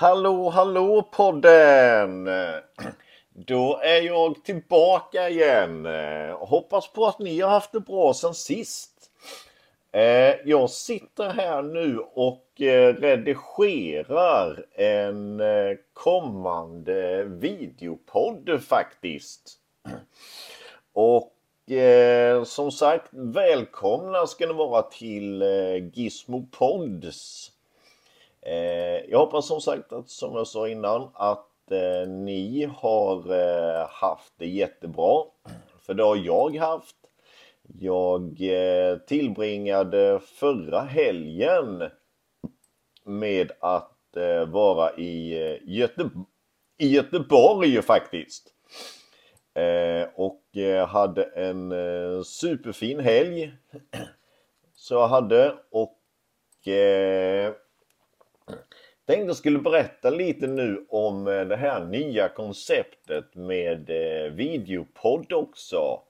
Hallå, hallå podden! Då är jag tillbaka igen. Hoppas på att ni har haft det bra sen sist. Eh, jag sitter här nu och eh, redigerar en eh, kommande videopodd faktiskt. Och som sagt, välkomna ska ni vara till Gizmo Pods. Eh, jag hoppas som sagt att, som jag sa innan, att eh, ni har eh, haft det jättebra. För det har jag haft. Jag tillbringade förra helgen med att vara i, Göte i Göteborg faktiskt. Och hade en superfin helg. Så jag hade och tänkte jag skulle berätta lite nu om eh, det här nya konceptet med eh, videopodd också.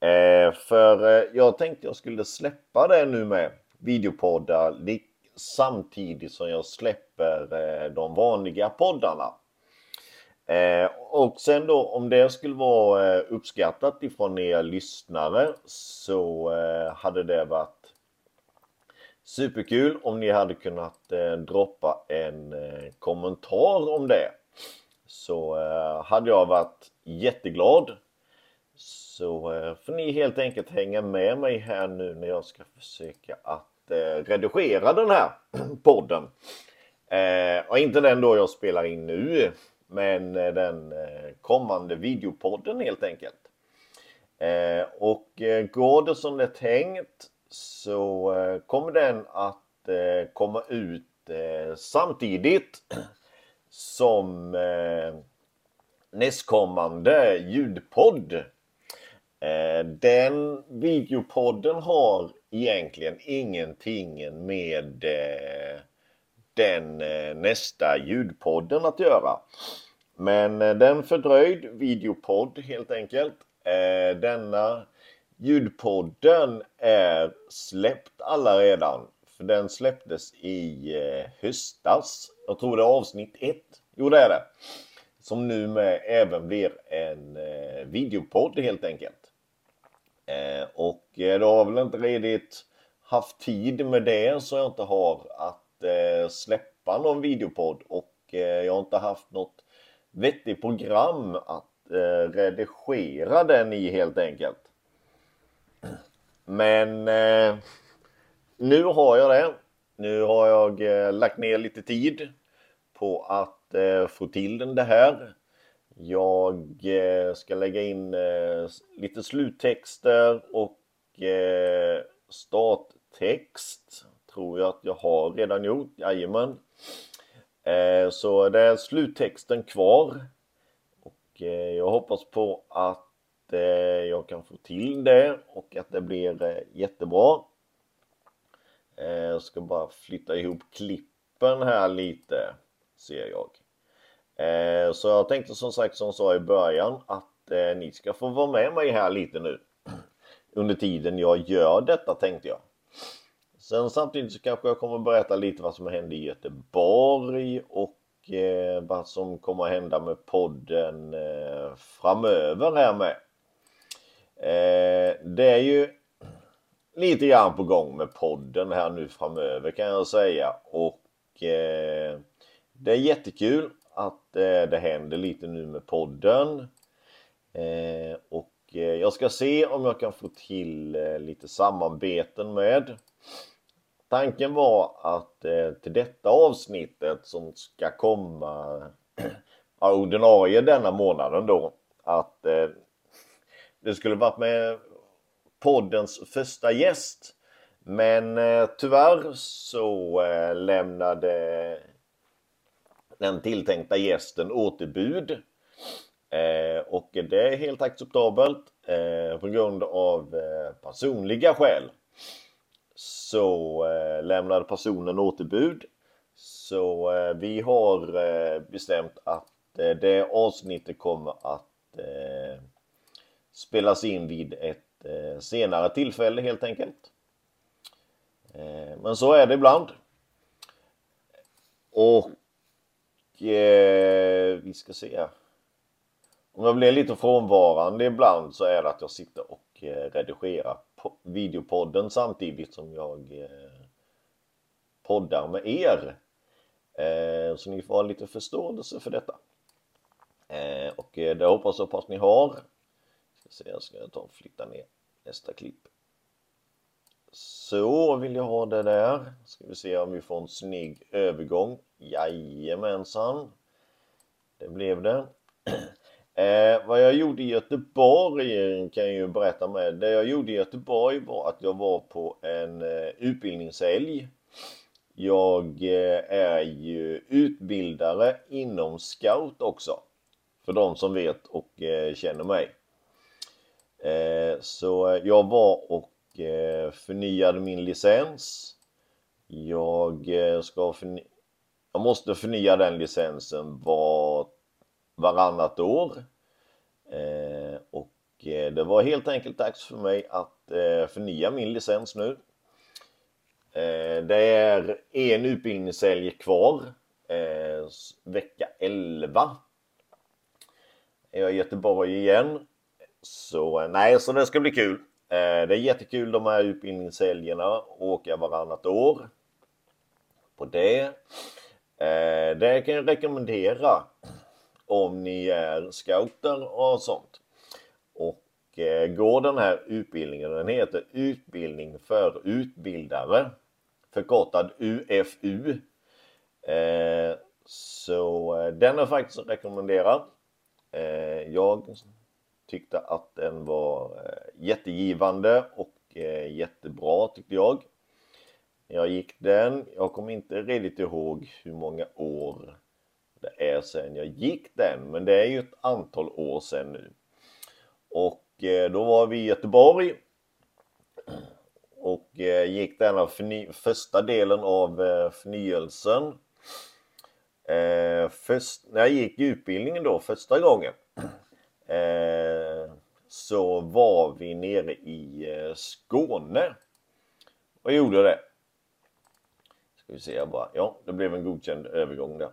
Eh, för jag tänkte jag skulle släppa det nu med videopoddar samtidigt som jag släpper de vanliga poddarna. Och sen då om det skulle vara uppskattat ifrån er lyssnare så hade det varit superkul om ni hade kunnat eh, droppa en eh, kommentar om det. Så eh, hade jag varit jätteglad så eh, får ni helt enkelt hänga med mig här nu när jag ska försöka att eh, redigera den här podden. Eh, och inte den då jag spelar in nu, men den kommande videopodden helt enkelt. Och går det som det är tänkt så eh, kommer den att eh, komma ut eh, samtidigt som nästkommande ljudpodd den videopodden har egentligen ingenting med den nästa ljudpodden att göra. Men den fördröjd videopodd helt enkelt. Denna ljudpodden är släppt alla redan. För den släpptes i eh, höstas. Jag tror det är avsnitt 1. Jo det är det. Som nu med även blir en eh, videopodd helt enkelt. Eh, och då har väl inte riktigt haft tid med det så jag inte har att släppa någon videopodd och jag har inte haft något vettigt program att redigera den i helt enkelt. Men eh, nu har jag det. Nu har jag eh, lagt ner lite tid på att eh, få till den det här. Jag eh, ska lägga in eh, lite sluttexter och eh, starttext. Tror jag att jag har redan gjort, jajamän. Så det är sluttexten kvar. Och jag hoppas på att Eh, jag kan få till det och att det blir eh, jättebra. Eh, jag ska bara flytta ihop klippen här lite, ser jag. Eh, så jag tänkte som sagt som sa i början att eh, ni ska få vara med mig här lite nu. Under tiden jag gör detta tänkte jag. Sen samtidigt så kanske jag kommer berätta lite vad som hände i Göteborg och eh, vad som kommer hända med podden framöver här med. Eh, det är ju lite grann på gång med podden här nu framöver kan jag säga och eh, det är jättekul att eh, det händer lite nu med podden. Eh, och eh, jag ska se om jag kan få till eh, lite samarbeten med. Tanken var att eh, till detta avsnittet som ska komma ordinarie denna månaden då att eh, det skulle varit med poddens första gäst. Men eh, tyvärr så eh, lämnade den tilltänkta gästen återbud. Eh, och det är helt acceptabelt eh, på grund av eh, personliga skäl. Så eh, lämnade personen återbud. Så eh, vi har eh, bestämt att eh, det avsnittet kommer att spelas in vid ett eh, senare tillfälle helt enkelt. Eh, men så är det ibland. Och eh, vi ska se. Om jag blir lite frånvarande ibland så är det att jag sitter och eh, redigerar videopodden samtidigt som jag eh, poddar med er. Eh, så ni får ha lite förståelse för detta. Eh, och eh, det hoppas jag på att ni har. Ska se, jag ska ta och flytta ner nästa klipp. Så vill jag ha det där. Ska vi se om vi får en snygg övergång. Jajamensan. Det blev det. Eh, vad jag gjorde i Göteborg kan jag ju berätta med. Det jag gjorde i Göteborg var att jag var på en eh, utbildningshelg. Jag eh, är ju utbildare inom scout också. För de som vet och eh, känner mig. Eh, så jag var och eh, förnyade min licens. Jag eh, ska förnya jag måste förnya den licensen var, varannat år. Och det var helt enkelt dags för mig att förnya min licens nu. Det är en utbildningshelg kvar. Vecka 11. Är jag i Göteborg igen. Så nej, så det ska bli kul. Eh, det är jättekul de här utbildningshelgerna. Åka varannat år. På det. Eh, det kan jag rekommendera om ni är scouter och sånt. Och eh, går den här utbildningen, den heter Utbildning för utbildare, förkortad UFU. Så den är faktiskt rekommenderad. Jag tyckte att den var eh, jättegivande och eh, jättebra tyckte jag. Jag gick den. Jag kommer inte riktigt ihåg hur många år det är sedan jag gick den, men det är ju ett antal år sedan nu. Och eh, då var vi i Göteborg och gick den första delen av förnyelsen. Först, när jag gick utbildningen då första gången så var vi nere i eh, Skåne och gjorde det. Ska vi se jag bara. Ja, det blev en godkänd övergång där.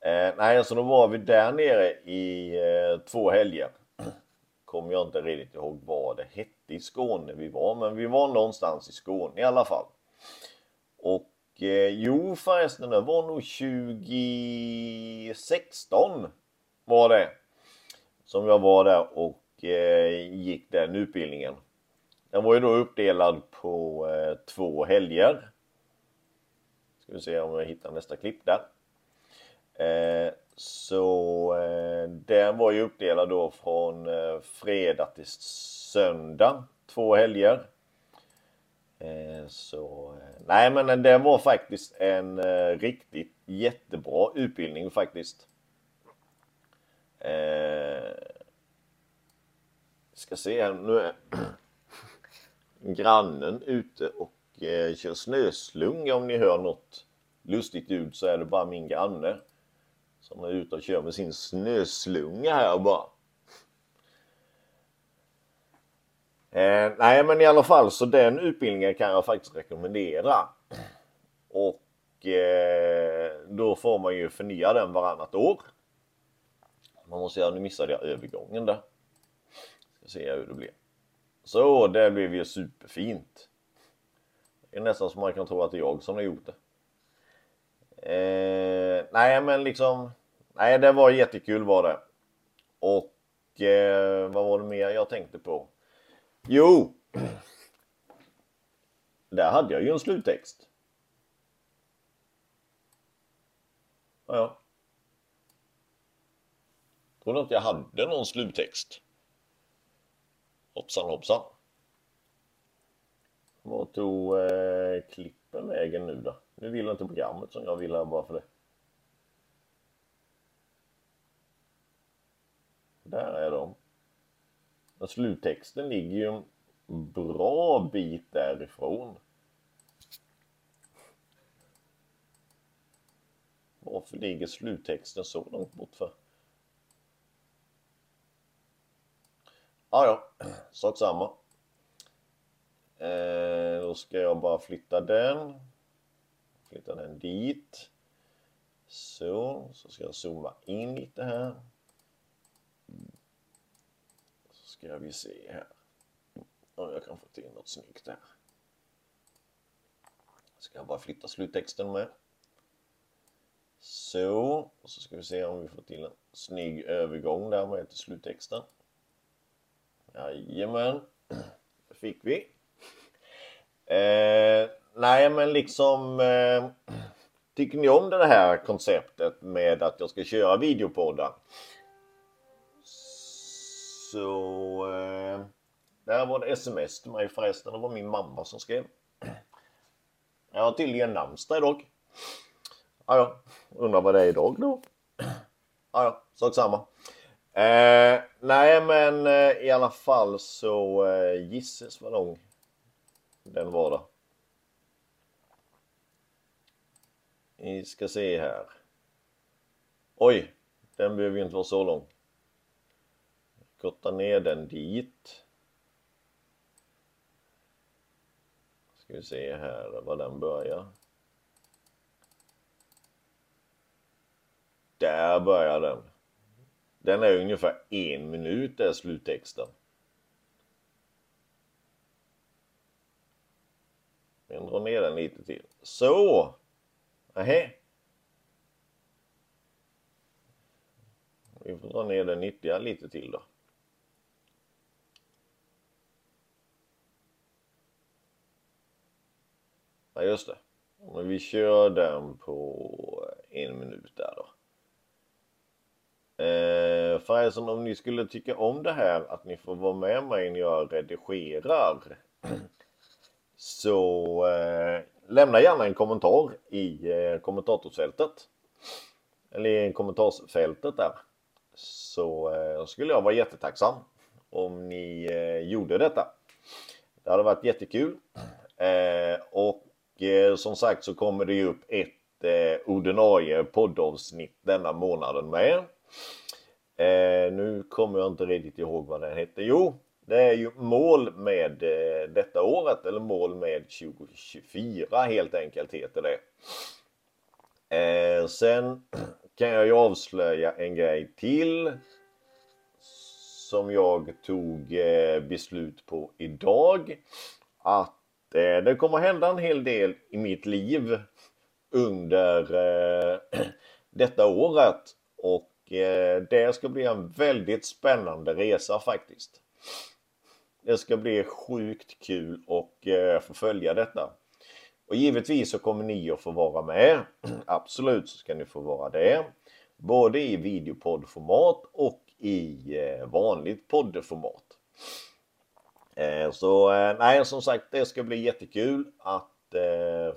Eh, nej, så då var vi där nere i eh, två helger. Kommer jag inte riktigt ihåg vad det hette i Skåne vi var, men vi var någonstans i Skåne i alla fall. Och eh, jo förresten, det var nog 2016 var det. Som jag var där och eh, gick den utbildningen. Den var ju då uppdelad på eh, två helger. Ska vi se om jag hittar nästa klipp där. Eh, så eh, den var ju uppdelad då från eh, fredag till söndag, två helger. Eh, så eh, nej men den var faktiskt en eh, riktigt jättebra utbildning faktiskt ska se här, nu är grannen ute och eh, kör snöslunga om ni hör något lustigt ljud så är det bara min granne. Som är ute och kör med sin snöslunga här bara. Eh, nej men i alla fall så den utbildningen kan jag faktiskt rekommendera. Och eh, då får man ju förnya den varannat år. Man måste göra, nu missade jag övergången där. Ser se hur det blir. Så det blev ju superfint. Det är nästan som man kan tro att det är jag som har gjort det. Eh, nej men liksom, nej det var jättekul var det. Och eh, vad var det mer jag tänkte på? Jo! Där hade jag ju en sluttext. Ja, ja. Tror du inte jag hade någon sluttext? Hoppsan hoppsan. Vad tog eh, klippen vägen nu då? Nu vill inte programmet som jag vill här bara för det. Där är de. Men sluttexten ligger ju en bra bit därifrån. Varför ligger sluttexten så långt bort för? Ja, ja, sak samma. Eh, då ska jag bara flytta den. Flytta den dit. Så, så ska jag zooma in lite här. Så ska vi se här. Om jag kan få till något snyggt här. Ska jag bara flytta sluttexten med. Så, och så ska vi se om vi får till en snygg övergång där med till sluttexten. Jajamän, det fick vi. Eh, nej men liksom eh, Tycker ni om det här konceptet med att jag ska köra videopoddar? Så... Eh, där var det sms till mig förresten. Det var min mamma som skrev. Jag har tydligen namnsdag idag. Ja, ja. Undrar vad det är idag då? Ja, ja. Sak samma. Eh, nej, men eh, i alla fall så eh, gisses vad lång den var då. Vi ska se här. Oj, den behöver ju inte vara så lång. Korta ner den dit. Ska vi se här var den börjar. Där börjar den. Den är ungefär en minut är sluttexten. Jag drar ner den lite till. Så! Nähä. Vi får dra ner den ytterligare lite till då. Ja just det. Men vi kör den på en minut där då. För förresten om ni skulle tycka om det här att ni får vara med mig när jag redigerar. Så eh, lämna gärna en kommentar i eh, kommentatorsfältet. Eller i kommentarsfältet där. Så eh, skulle jag vara jättetacksam om ni eh, gjorde detta. Det hade varit jättekul. Eh, och eh, som sagt så kommer det ju upp ett eh, ordinarie poddavsnitt denna månaden med. Eh, nu kommer jag inte riktigt ihåg vad den hette. Jo, det är ju mål med eh, detta året eller mål med 2024 helt enkelt heter det. Eh, sen kan jag ju avslöja en grej till som jag tog eh, beslut på idag. Att eh, det kommer hända en hel del i mitt liv under eh, detta året och Eh, det ska bli en väldigt spännande resa faktiskt. Det ska bli sjukt kul och eh, få följa detta. Och givetvis så kommer ni att få vara med. Absolut så ska ni få vara det. Både i videopoddformat och i eh, vanligt poddformat. Så nej, som sagt, det ska bli jättekul att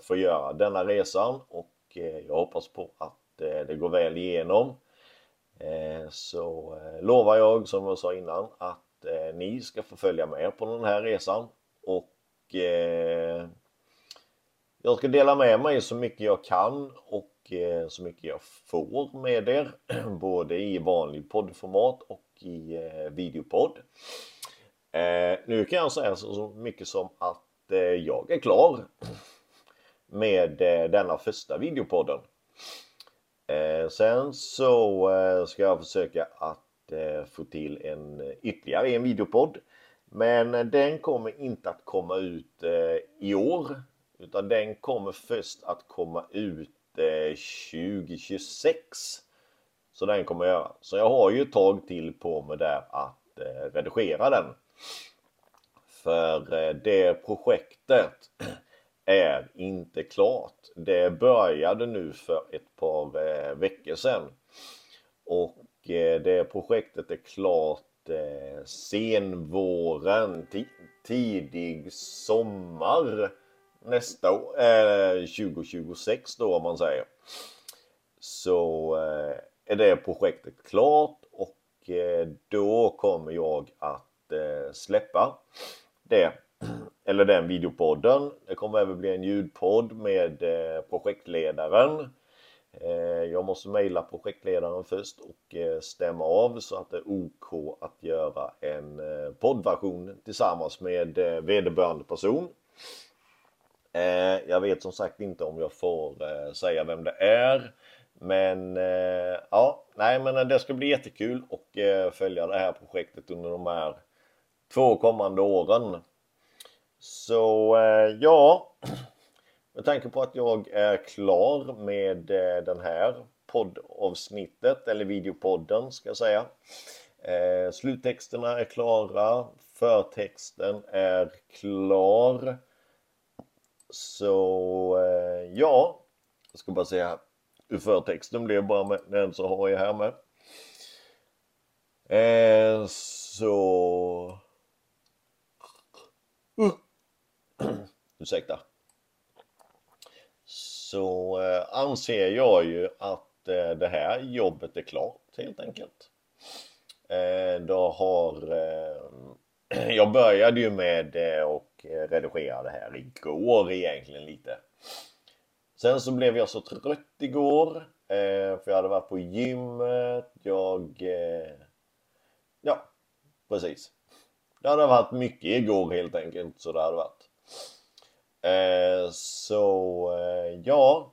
få göra denna resan och jag hoppas på att det går väl igenom. Eh, så eh, lovar jag, som jag sa innan, att eh, ni ska få följa med på den här resan och jag ska dela med mig så mycket jag kan och så mycket jag får med er både i vanlig poddformat och i videopodd. Nu kan jag säga så mycket som att jag är klar med denna första videopodden. Eh, sen så eh, ska jag försöka att Eh, få till en eh, ytterligare en videopodd. Men den kommer inte att komma ut eh, i år utan den kommer först att komma ut 2026. Så den kommer jag göra. Så jag har ju ett tag till på mig där att redigera den. För det projektet är inte klart. Det började nu för ett par eh, veckor sedan. Och Eh, det projektet är klart eh, senvåren, tidig sommar nästa år, eh, 2026 då om man säger. Så eh, är det projektet klart och eh, då kommer jag att släppa det. Eller den videopodden. Det kommer även bli en ljudpodd med eh, projektledaren eh, jag måste mejla projektledaren först och eh, stämma av så att det är OK att göra en poddversion tillsammans med vederbörande person. Jag vet som sagt inte om jag får säga vem det är. Men ja, nej men det ska bli jättekul och följa det här projektet under de här två kommande åren. Så eh, ja, med tanke på att jag är klar med eh, den här poddavsnittet eller videopodden ska jag säga. Eh, sluttexterna är klara. Förtexten är klar. Så eh, ja, jag ska bara säga hur förtexten blev bara med den så har jag här med. Eh, så... Uh. Ursäkta. Så eh, anser jag ju att eh, det här jobbet är klart helt enkelt. Eh, då har... Eh, jag började ju med eh, att redigera det här igår egentligen lite. Sen så blev jag så trött igår. Eh, för jag hade varit på gymmet. Jag... Eh, ja, precis. Det hade varit mycket igår helt enkelt. Så det hade varit. Eh, så eh, ja.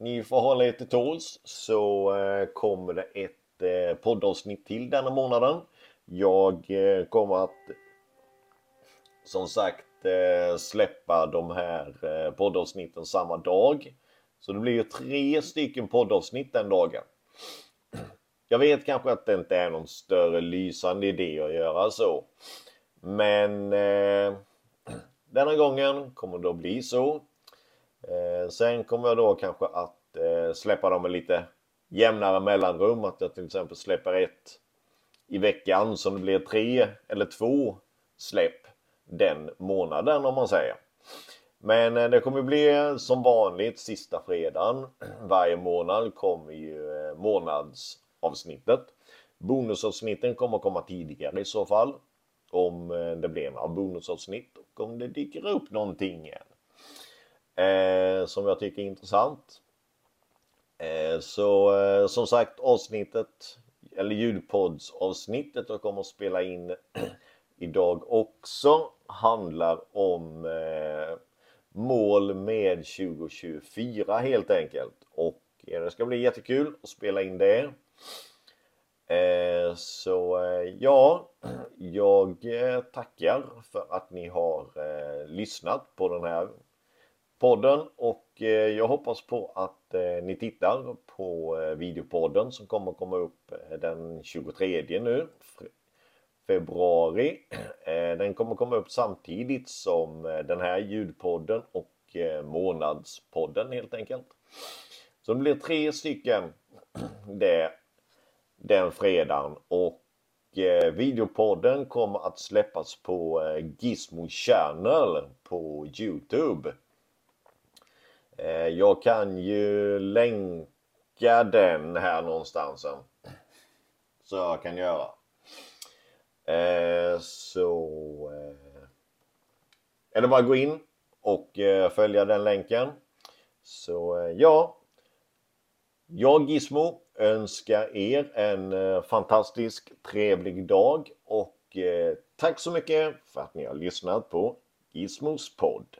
Ni får hålla er till tåls så eh, kommer det ett eh, poddavsnitt till denna månaden. Jag eh, kommer att som sagt eh, släppa de här eh, poddavsnitten samma dag. Så det blir ju tre stycken poddavsnitt den dagen. Jag vet kanske att det inte är någon större lysande idé att göra så. Men eh, denna gången kommer det att bli så. Eh, sen kommer jag då kanske att eh, släppa dem med lite jämnare mellanrum. Att jag till exempel släpper ett i veckan som det blir tre eller två släpp den månaden om man säger. Men eh, det kommer bli eh, som vanligt sista fredagen. Varje månad kommer ju eh, månadsavsnittet. Bonusavsnitten kommer komma tidigare i så fall. Om eh, det blir några bonusavsnitt och om det dyker upp någonting igen. Eh, som jag tycker är intressant. Eh, så eh, som sagt avsnittet eller ljudpoddsavsnittet jag kommer att spela in idag också handlar om eh, mål med 2024 helt enkelt. Och eh, det ska bli jättekul att spela in det. Eh, så eh, ja, jag eh, tackar för att ni har lyssnat på den här podden och jag hoppas på att ni tittar på videopodden som kommer komma upp den 23 nu februari. Den kommer komma upp samtidigt som den här ljudpodden och månadspodden helt enkelt. Så det blir tre stycken det, den fredagen och eh, videopodden kommer att släppas på eh, Gizmo Channel på Youtube. Eh, jag kan ju länka den här någonstans. Så jag kan göra. Eh, så eh, är det bara att gå in och följa den länken. Så ja. Jag Gizmo önskar er en eh, fantastisk trevlig dag och eh, tack så mycket för att ni har lyssnat på Gizmos podd.